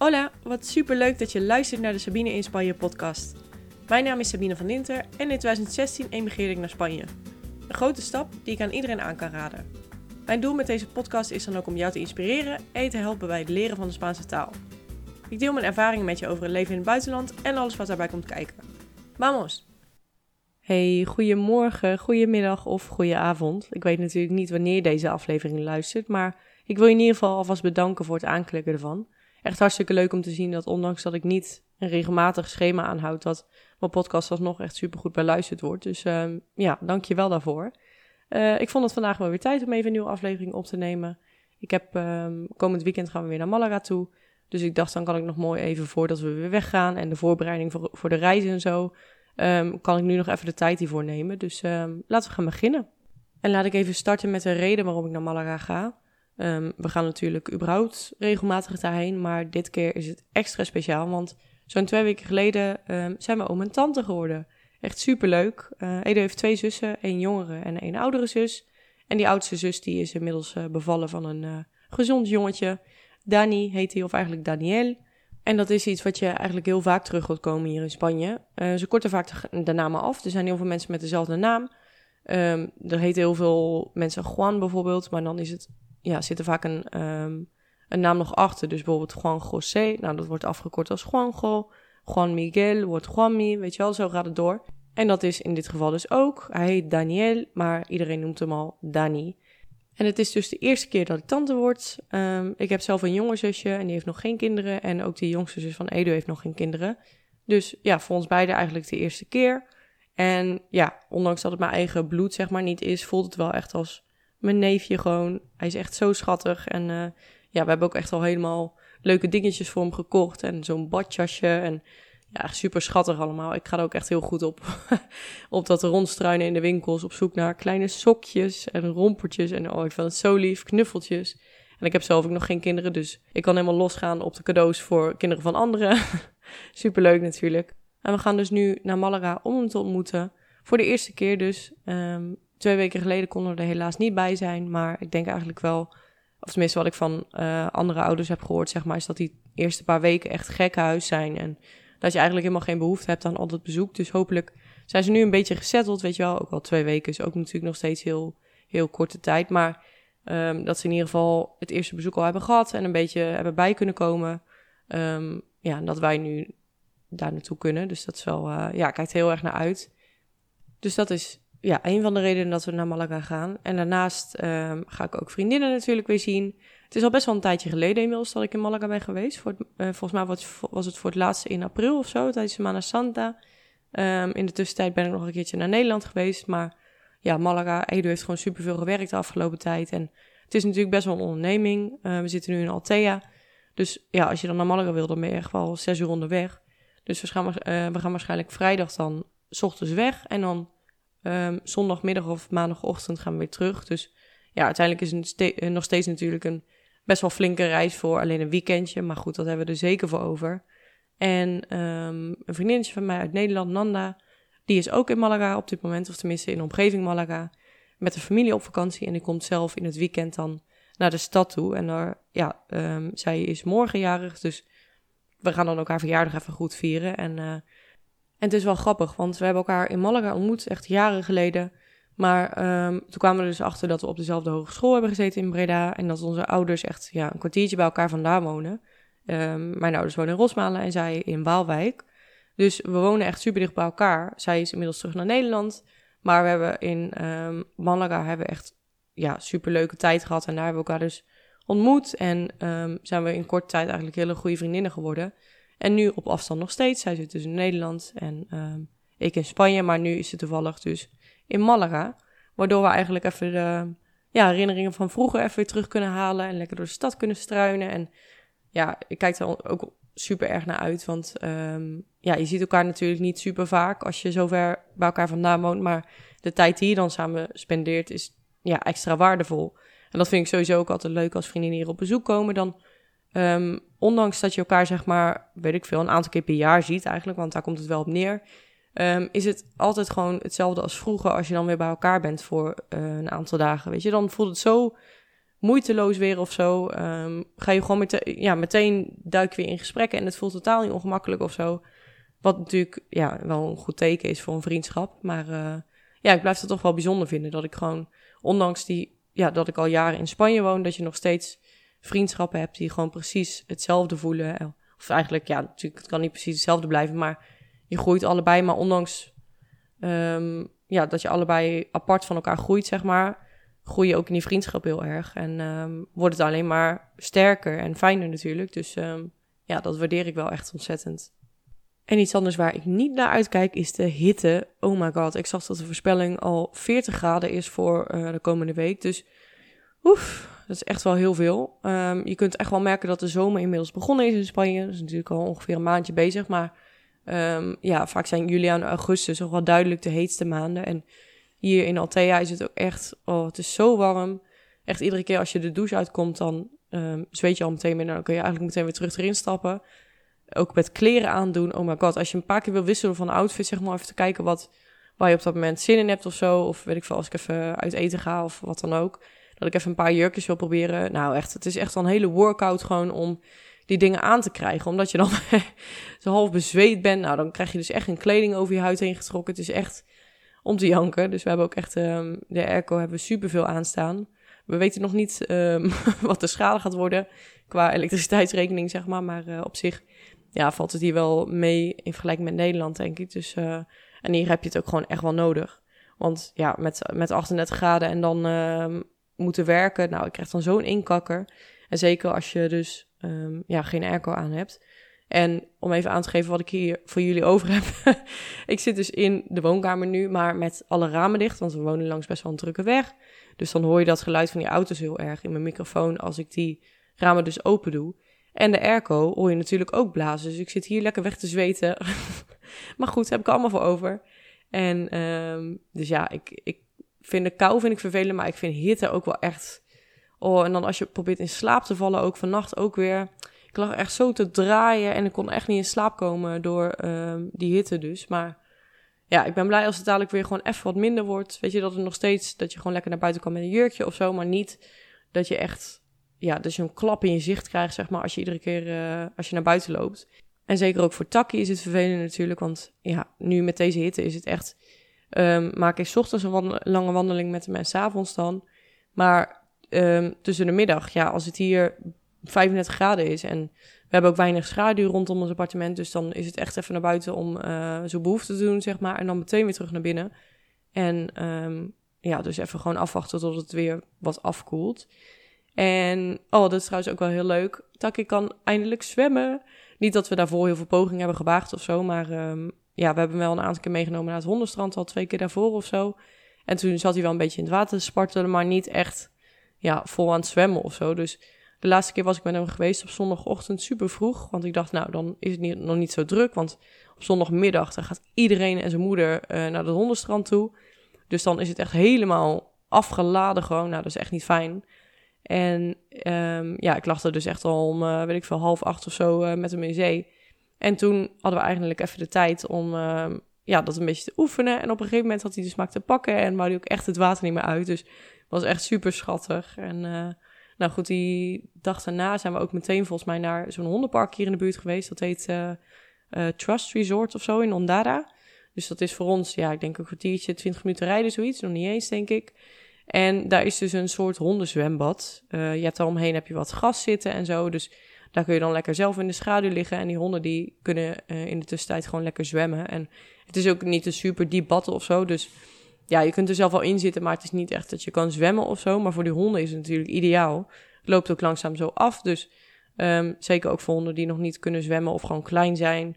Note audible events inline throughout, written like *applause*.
Hola, wat super leuk dat je luistert naar de Sabine in Spanje podcast. Mijn naam is Sabine van Dinter en in 2016 emigreerde ik naar Spanje. Een grote stap die ik aan iedereen aan kan raden. Mijn doel met deze podcast is dan ook om jou te inspireren en te helpen bij het leren van de Spaanse taal. Ik deel mijn ervaringen met je over het leven in het buitenland en alles wat daarbij komt kijken. Vamos! Hey, goedemorgen, goedemiddag of goedenavond. Ik weet natuurlijk niet wanneer deze aflevering luistert, maar ik wil je in ieder geval alvast bedanken voor het aanklikken ervan. Echt hartstikke leuk om te zien dat ondanks dat ik niet een regelmatig schema aanhoud, dat mijn podcast alsnog echt super goed beluisterd wordt. Dus uh, ja, dank je wel daarvoor. Uh, ik vond het vandaag wel weer tijd om even een nieuwe aflevering op te nemen. Ik heb um, komend weekend gaan we weer naar Malaga toe. Dus ik dacht, dan kan ik nog mooi even voordat we weer weggaan en de voorbereiding voor, voor de reizen en zo, um, kan ik nu nog even de tijd hiervoor nemen. Dus laten we gaan beginnen. En laat ik even starten met de reden waarom ik naar Malaga ga. Um, we gaan natuurlijk überhaupt regelmatig daarheen, maar dit keer is het extra speciaal, want zo'n twee weken geleden um, zijn we oom en tante geworden. Echt superleuk. Uh, Edo heeft twee zussen, één jongere en één oudere zus. En die oudste zus die is inmiddels uh, bevallen van een uh, gezond jongetje. Dani heet hij, of eigenlijk Daniel. En dat is iets wat je eigenlijk heel vaak terug wilt komen hier in Spanje. Ze korten vaak de, namen af. Er zijn heel veel mensen met dezelfde naam. Um, er heten heel veel mensen Juan bijvoorbeeld, maar dan is het, ja, zit er vaak een, um, een naam nog achter. Dus bijvoorbeeld Juan José, nou dat wordt afgekort als Juanjo. Juan Miguel wordt Juanmi, weet je wel, zo gaat het door. En dat is in dit geval dus ook. Hij heet Daniel, maar iedereen noemt hem al Dani. En het is dus de eerste keer dat ik tante word. Um, ik heb zelf een jonger zusje en die heeft nog geen kinderen. En ook de jongste zus van Edo heeft nog geen kinderen. Dus ja, voor ons beiden eigenlijk de eerste keer. En ja, ondanks dat het mijn eigen bloed zeg maar niet is, voelt het wel echt als mijn neefje gewoon. Hij is echt zo schattig. En uh, ja, we hebben ook echt al helemaal leuke dingetjes voor hem gekocht. En zo'n badjasje en ja, super schattig allemaal. Ik ga er ook echt heel goed op. *laughs* op dat rondstruinen in de winkels. Op zoek naar kleine sokjes en rompertjes. En oh, ik vind het zo lief. Knuffeltjes. En ik heb zelf ook nog geen kinderen. Dus ik kan helemaal losgaan op de cadeaus voor kinderen van anderen. *laughs* super leuk natuurlijk. En we gaan dus nu naar Malaga om hem te ontmoeten. Voor de eerste keer dus. Um, twee weken geleden konden we er helaas niet bij zijn. Maar ik denk eigenlijk wel. Of tenminste, wat ik van uh, andere ouders heb gehoord, zeg maar, is dat die eerste paar weken echt gek huis zijn. En dat je eigenlijk helemaal geen behoefte hebt aan al dat bezoek. Dus hopelijk zijn ze nu een beetje gesetteld, weet je wel. Ook al twee weken is ook natuurlijk nog steeds heel, heel korte tijd. Maar um, dat ze in ieder geval het eerste bezoek al hebben gehad en een beetje hebben bij kunnen komen. Um, ja, en dat wij nu daar naartoe kunnen. Dus dat is wel, uh, ja, kijkt heel erg naar uit. Dus dat is ja, een van de redenen dat we naar Malaga gaan. En daarnaast um, ga ik ook vriendinnen natuurlijk weer zien. Het is al best wel een tijdje geleden inmiddels dat ik in Malaga ben geweest. Voor uh, volgens mij was, was, het voor het laatste in april of zo, tijdens Semana Santa. Um, in de tussentijd ben ik nog een keertje naar Nederland geweest. Maar ja, Malaga, Edu heeft gewoon superveel gewerkt de afgelopen tijd. En het is natuurlijk best wel een onderneming. Uh, we zitten nu in Altea. Dus ja, als je dan naar Malaga wil, dan ben je echt wel zes uur onderweg. Dus we gaan, uh, we gaan waarschijnlijk vrijdag dan s ochtends weg. En dan um, zondagmiddag of maandagochtend gaan we weer terug. Dus ja, uiteindelijk is het ste nog steeds natuurlijk een best wel flinke reis voor alleen een weekendje. Maar goed, dat hebben we er zeker voor over. En um, een vriendinnetje van mij uit Nederland, Nanda, die is ook in Malaga op dit moment, of tenminste in de omgeving Malaga, met de familie op vakantie. En die komt zelf in het weekend dan naar de stad toe. En daar, ja, um, zij is morgenjarig, dus we gaan dan ook haar verjaardag even goed vieren. En, uh, en het is wel grappig, want we hebben elkaar in Malaga ontmoet, echt jaren geleden. Maar um, toen kwamen we dus achter dat we op dezelfde hogeschool hebben gezeten in Breda. En dat onze ouders echt ja, een kwartiertje bij elkaar vandaan wonen. Um, mijn ouders wonen in Rosmalen en zij in Waalwijk. Dus we wonen echt super dicht bij elkaar. Zij is inmiddels terug naar Nederland. Maar we hebben in um, Malaga hebben echt ja, super leuke tijd gehad. En daar hebben we elkaar dus ontmoet. En zijn we in korte tijd eigenlijk hele goede vriendinnen geworden. En nu op afstand nog steeds. Zij zit dus in Nederland en ik in Spanje. Maar nu is ze toevallig dus in Malaga. Waardoor we eigenlijk even de ja, herinneringen van vroeger even weer terug kunnen halen. En lekker door de stad kunnen struinen. En ja, ik kijk er ook super erg naar uit. Want um, ja, je ziet elkaar natuurlijk niet super vaak als je zo ver bij elkaar vandaan woont. Maar de tijd die je dan samen spendeert is ja, extra waardevol. En dat vind ik sowieso ook altijd leuk als vriendinnen hier op bezoek komen. Dan, um, ondanks dat je elkaar zeg maar, weet ik veel, een aantal keer per jaar ziet eigenlijk. Want daar komt het wel op neer um, is het altijd gewoon hetzelfde als vroeger als je dan weer bij elkaar bent voor uh, een aantal dagen. Weet je, dan voelt het zo moeiteloos weer of zo. Ehm, ga je gewoon meteen, ja, meteen duik weer in gesprekken en het voelt totaal niet ongemakkelijk of zo. Wat natuurlijk ja, wel een goed teken is voor een vriendschap. Maar uh, ja, ik blijf het toch wel bijzonder vinden dat ik gewoon, ondanks die, ja, dat ik al jaren in Spanje woon, dat je nog steeds vriendschappen hebt die gewoon precies hetzelfde voelen. Of eigenlijk, ja, natuurlijk, het kan niet precies hetzelfde blijven, maar je groeit allebei. Maar ondanks um, ja, dat je allebei apart van elkaar groeit, zeg maar, groei je ook in die vriendschap heel erg. En um, wordt het alleen maar sterker en fijner natuurlijk. Dus um, ja, dat waardeer ik wel echt ontzettend. En iets anders waar ik niet naar uitkijk is de hitte. Oh my god, ik zag dat de voorspelling al 40 graden is voor uh, de komende week. Dus oef, dat is echt wel heel veel. Um, je kunt echt wel merken dat de zomer inmiddels begonnen is in Spanje. Dat is natuurlijk al ongeveer een maandje bezig. Maar um, ja, vaak zijn juli en augustus nog wel duidelijk de heetste maanden. En hier in Altea is het ook echt, oh, het is zo warm. Echt iedere keer als je de douche uitkomt, dan um, zweet je al meteen meer. Dan kun je eigenlijk meteen weer terug erin stappen. Ook met kleren aandoen. Oh my god, als je een paar keer wil wisselen van outfit, zeg maar even te kijken wat, waar je op dat moment zin in hebt of zo. Of weet ik veel, als ik even uit eten ga of wat dan ook. Dat ik even een paar jurkjes wil proberen. Nou echt, het is echt een hele workout gewoon om die dingen aan te krijgen. Omdat je dan *laughs* zo half bezweet bent. Nou, dan krijg je dus echt een kleding over je huid heen getrokken. Het is echt om te janken. Dus we hebben ook echt um, de airco hebben superveel aanstaan. We weten nog niet um, *laughs* wat de schade gaat worden qua elektriciteitsrekening, zeg maar. Maar uh, op zich ja, valt het hier wel mee in vergelijking met Nederland, denk ik. Dus, uh, en hier heb je het ook gewoon echt wel nodig. Want ja, met, met 38 graden en dan uh, moeten werken, nou, ik krijg dan zo'n inkakker. En zeker als je dus um, ja, geen airco aan hebt. En om even aan te geven wat ik hier voor jullie over heb. *laughs* ik zit dus in de woonkamer nu, maar met alle ramen dicht, want we wonen langs best wel een drukke weg. Dus dan hoor je dat geluid van die auto's heel erg in mijn microfoon als ik die ramen dus open doe. En de airco hoor je natuurlijk ook blazen. Dus ik zit hier lekker weg te zweten. *laughs* maar goed, heb ik allemaal voor over. En um, dus ja, ik, ik vind de kou vind ik vervelend, maar ik vind hitte ook wel echt... Oh, en dan als je probeert in slaap te vallen, ook vannacht ook weer... Ik lag echt zo te draaien en ik kon echt niet in slaap komen door um, die hitte dus. Maar ja, ik ben blij als het dadelijk weer gewoon even wat minder wordt. Weet je, dat het nog steeds, dat je gewoon lekker naar buiten kan met een jurkje of zo. Maar niet dat je echt, ja, dat je een klap in je zicht krijgt, zeg maar, als je iedere keer, uh, als je naar buiten loopt. En zeker ook voor takkie is het vervelend natuurlijk, want ja, nu met deze hitte is het echt, um, maak ik ochtends een lange wandeling met hem en s'avonds dan. Maar um, tussen de middag, ja, als het hier 35 graden is en we hebben ook weinig schaduw rondom ons appartement, dus dan is het echt even naar buiten om uh, zo behoefte te doen, zeg maar, en dan meteen weer terug naar binnen. En um, ja, dus even gewoon afwachten tot het weer wat afkoelt. En, oh, dat is trouwens ook wel heel leuk. Taki kan eindelijk zwemmen. Niet dat we daarvoor heel veel pogingen hebben gewaagd of zo, maar ja, we hebben hem wel een aantal keer meegenomen naar het hondenstrand, al twee keer daarvoor of zo. En toen zat hij wel een beetje in het water te spartelen, maar niet echt ja, vol aan het zwemmen of zo. Dus de laatste keer was ik met hem geweest op zondagochtend super vroeg. Want ik dacht, nou, dan is het niet, nog niet zo druk. Want op zondagmiddag dan gaat iedereen en zijn moeder uh, naar het hondenstrand toe. Dus dan is het echt helemaal afgeladen gewoon. Nou, dat is echt niet fijn. En um, ja, ik lag er dus echt al om, uh, weet ik veel, half acht of zo uh, met hem in zee. En toen hadden we eigenlijk even de tijd om uh, ja, dat een beetje te oefenen. En op een gegeven moment had hij de smaak te pakken en wou hij ook echt het water niet meer uit. Dus was echt super schattig. En nou goed, die dag daarna zijn we ook meteen volgens mij naar zo'n hondenpark hier in de buurt geweest. Dat heet uh, uh, Trust Resort of zo in Ondara. Dus dat is voor ons, ja, ik denk een kwartiertje, 20 minuten rijden, zoiets. Nog niet eens, denk ik. En daar is dus een soort hondenzwembad. Je hebt er omheen heb je wat gras zitten en zo. Dus daar kun je dan lekker zelf in de schaduw liggen. En die honden die kunnen uh, in de tussentijd gewoon lekker zwemmen. En het is ook niet een super diep bad of zo. Dus ja, je kunt er zelf wel in zitten, maar het is niet echt dat je kan zwemmen of zo. Maar voor die honden is het natuurlijk ideaal. Het loopt ook langzaam zo af. Dus um, zeker ook voor honden die nog niet kunnen zwemmen of gewoon klein zijn.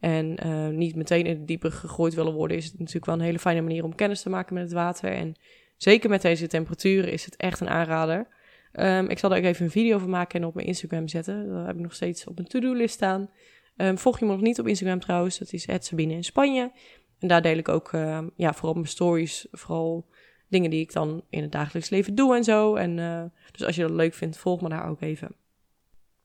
En uh, niet meteen in het diepe gegooid willen worden, is het natuurlijk wel een hele fijne manier om kennis te maken met het water. En zeker met deze temperaturen is het echt een aanrader. Um, ik zal daar ook even een video van maken en op mijn Instagram zetten. Dat heb ik nog steeds op mijn to-do-list staan. Um, volg je me nog niet op Instagram trouwens, dat is Sabine in Spanje. En daar deel ik ook, uh, ja, vooral mijn stories, vooral dingen die ik dan in het dagelijks leven doe en zo. En uh, dus als je dat leuk vindt, volg me daar ook even.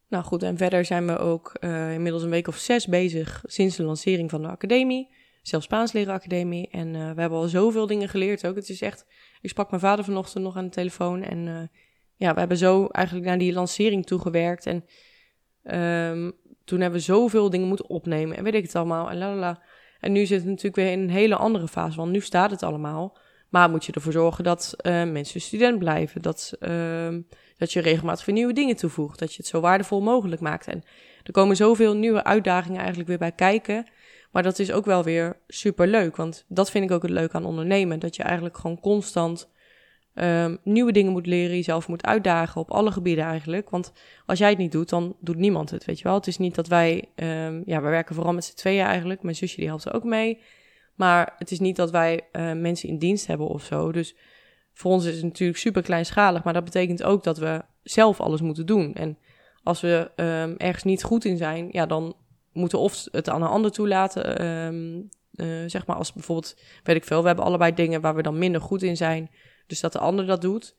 Nou goed, en verder zijn we ook uh, inmiddels een week of zes bezig sinds de lancering van de academie. Zelfs Spaans leren academie. En uh, we hebben al zoveel dingen geleerd ook. Het is echt, ik sprak mijn vader vanochtend nog aan de telefoon en ja, we hebben zo eigenlijk naar die lancering toegewerkt. En ehm, toen hebben we zoveel dingen moeten opnemen en weet ik het allemaal. En lalala. En nu zit het natuurlijk weer in een hele andere fase, want nu staat het allemaal. Maar moet je ervoor zorgen dat uh, mensen student blijven, dat, uh, dat je regelmatig weer nieuwe dingen toevoegt, dat je het zo waardevol mogelijk maakt. En er komen zoveel nieuwe uitdagingen eigenlijk weer bij kijken. Maar dat is ook wel weer super leuk, want dat vind ik ook het leuk aan ondernemen. Dat je eigenlijk gewoon constant um, nieuwe dingen moet leren, jezelf moet uitdagen op alle gebieden eigenlijk. Want als jij het niet doet, dan doet niemand het, weet je wel. Het is niet dat wij, um, ja, we werken vooral met z'n tweeën eigenlijk. Mijn zusje die helpt er ook mee. Maar het is niet dat wij uh, mensen in dienst hebben of zo. Dus voor ons is het natuurlijk super kleinschalig. Maar dat betekent ook dat we zelf alles moeten doen. En als we um, ergens niet goed in zijn, ja, dan moeten of het aan een ander toelaten. Uh, zeg maar als bijvoorbeeld, weet ik veel, we hebben allebei dingen waar we dan minder goed in zijn. Dus dat de ander dat doet.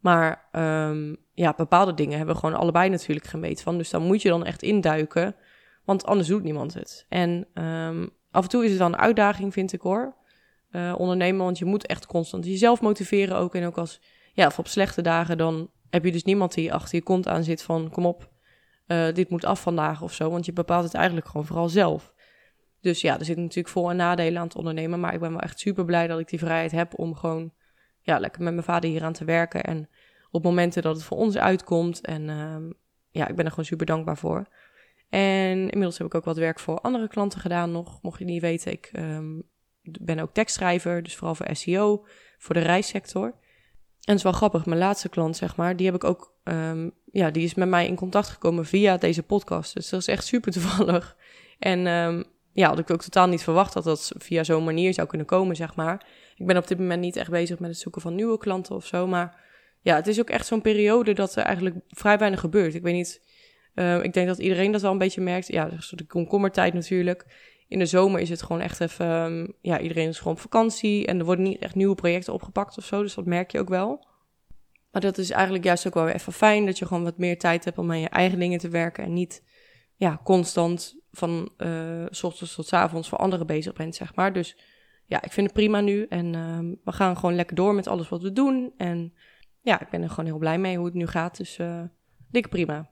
Maar um, ja, bepaalde dingen hebben we gewoon allebei natuurlijk gemeten van. Dus dan moet je dan echt induiken, want anders doet niemand het. En um, af en toe is het dan een uitdaging, vind ik hoor. Uh, ondernemen, want je moet echt constant jezelf motiveren ook. En ook als, ja, of op slechte dagen, dan heb je dus niemand die achter je kont aan zit van, kom op, uh, dit moet af vandaag of zo. Want je bepaalt het eigenlijk gewoon vooral zelf. Dus ja, er zitten natuurlijk voor- en nadelen aan het ondernemen. Maar ik ben wel echt super blij dat ik die vrijheid heb om gewoon ja, lekker met mijn vader hier aan te werken. En op momenten dat het voor ons uitkomt. En um, ja, ik ben er gewoon super dankbaar voor. En inmiddels heb ik ook wat werk voor andere klanten gedaan nog. Mocht je niet weten, ik um, ben ook tekstschrijver. Dus vooral voor SEO, voor de reissector. En het is wel grappig, mijn laatste klant, zeg maar, die heb ik ook, um, ja, die is met mij in contact gekomen via deze podcast. Dus dat is echt super toevallig. En ja, had ik ook totaal niet verwacht dat dat via zo'n manier zou kunnen komen, zeg maar. Ik ben op dit moment niet echt bezig met het zoeken van nieuwe klanten of zo. Maar ja, het is ook echt zo'n periode dat er eigenlijk vrij weinig gebeurt. Ik weet niet, uh, ik denk dat iedereen dat wel een beetje merkt. Ja, de komkommertijd natuurlijk. In de zomer is het gewoon echt even, um, ja, iedereen is gewoon op vakantie. En er worden niet echt nieuwe projecten opgepakt of zo. Dus dat merk je ook wel. Maar dat is eigenlijk juist ook wel weer even fijn. Dat je gewoon wat meer tijd hebt om aan je eigen dingen te werken. En niet ja, constant van uh, s ochtends tot s avonds voor anderen bezig bent, zeg maar. Dus ja, ik vind het prima nu. En uh, we gaan gewoon lekker door met alles wat we doen. En ja, ik ben er gewoon heel blij mee hoe het nu gaat. Dus uh, dikke prima.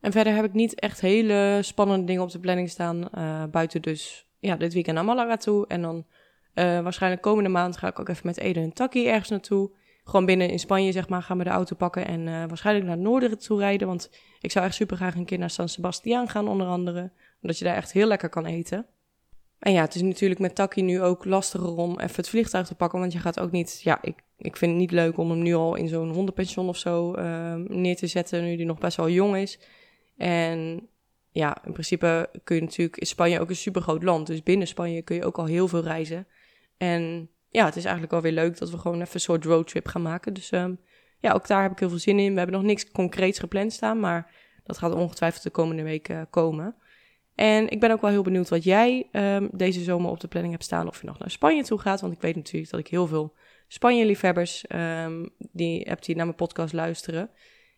En verder heb ik niet echt hele spannende dingen op de planning staan. Uh, buiten dus ja, dit weekend naar Malaga toe. En dan waarschijnlijk komende maand ga ik ook even met Eden en Taki ergens naartoe. Gewoon binnen in Spanje, zeg maar, gaan we de auto pakken en waarschijnlijk naar het noorden toe rijden. Want ik zou echt super graag een keer naar San Sebastian gaan, onder andere. Omdat je daar echt heel lekker kan eten. En ja, het is natuurlijk met Taki nu ook lastiger om even het vliegtuig te pakken. Want je gaat ook niet. Ja, ik, ik vind het niet leuk om hem nu al in zo'n hondenpension of zo uh, neer te zetten. Nu die nog best wel jong is. En ja, in principe kun je natuurlijk. Is Spanje ook een super groot land. Dus binnen Spanje kun je ook al heel veel reizen. En ja, het is eigenlijk wel weer leuk dat we gewoon even een soort roadtrip gaan maken. Dus um, ja, ook daar heb ik heel veel zin in. We hebben nog niks concreets gepland staan. Maar dat gaat ongetwijfeld de komende weken komen. En ik ben ook wel heel benieuwd wat jij um, deze zomer op de planning hebt staan. Of je nog naar Spanje toe gaat. Want ik weet natuurlijk dat ik heel veel Spanje-liefhebbers um, die heb die naar mijn podcast luisteren.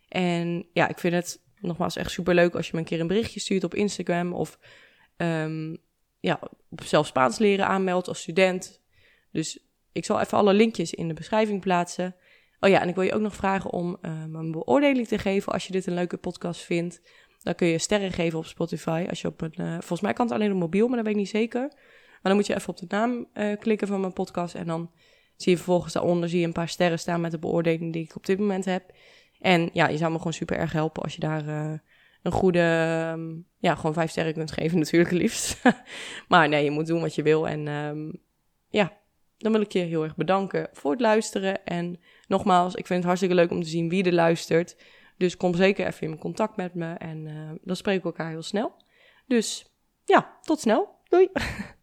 En ja, ik vind het nogmaals echt super leuk als je me een keer een berichtje stuurt op Instagram. Of um, ja, zelf Spaans leren aanmeldt als student. Dus ik zal even alle linkjes in de beschrijving plaatsen. Oh ja, en ik wil je ook nog vragen om um, een beoordeling te geven als je dit een leuke podcast vindt. Dan kun je sterren geven op Spotify. Als je op een, uh, volgens mij kan het alleen op mobiel, maar dat weet ik niet zeker. Maar dan moet je even op de naam uh, klikken van mijn podcast. En dan zie je vervolgens daaronder zie je een paar sterren staan met de beoordeling die ik op dit moment heb. En ja, je zou me gewoon super erg helpen als je daar uh, een goede, um, ja, gewoon vijf sterren kunt geven *laughs* natuurlijk liefst. *laughs* maar nee, je moet doen wat je wil. En um, ja, dan wil ik je heel erg bedanken voor het luisteren. En nogmaals, ik vind het hartstikke leuk om te zien wie er luistert. Dus kom zeker even in contact met me en uh, dan spreken we elkaar heel snel. Dus ja, tot snel. Doei! *laughs*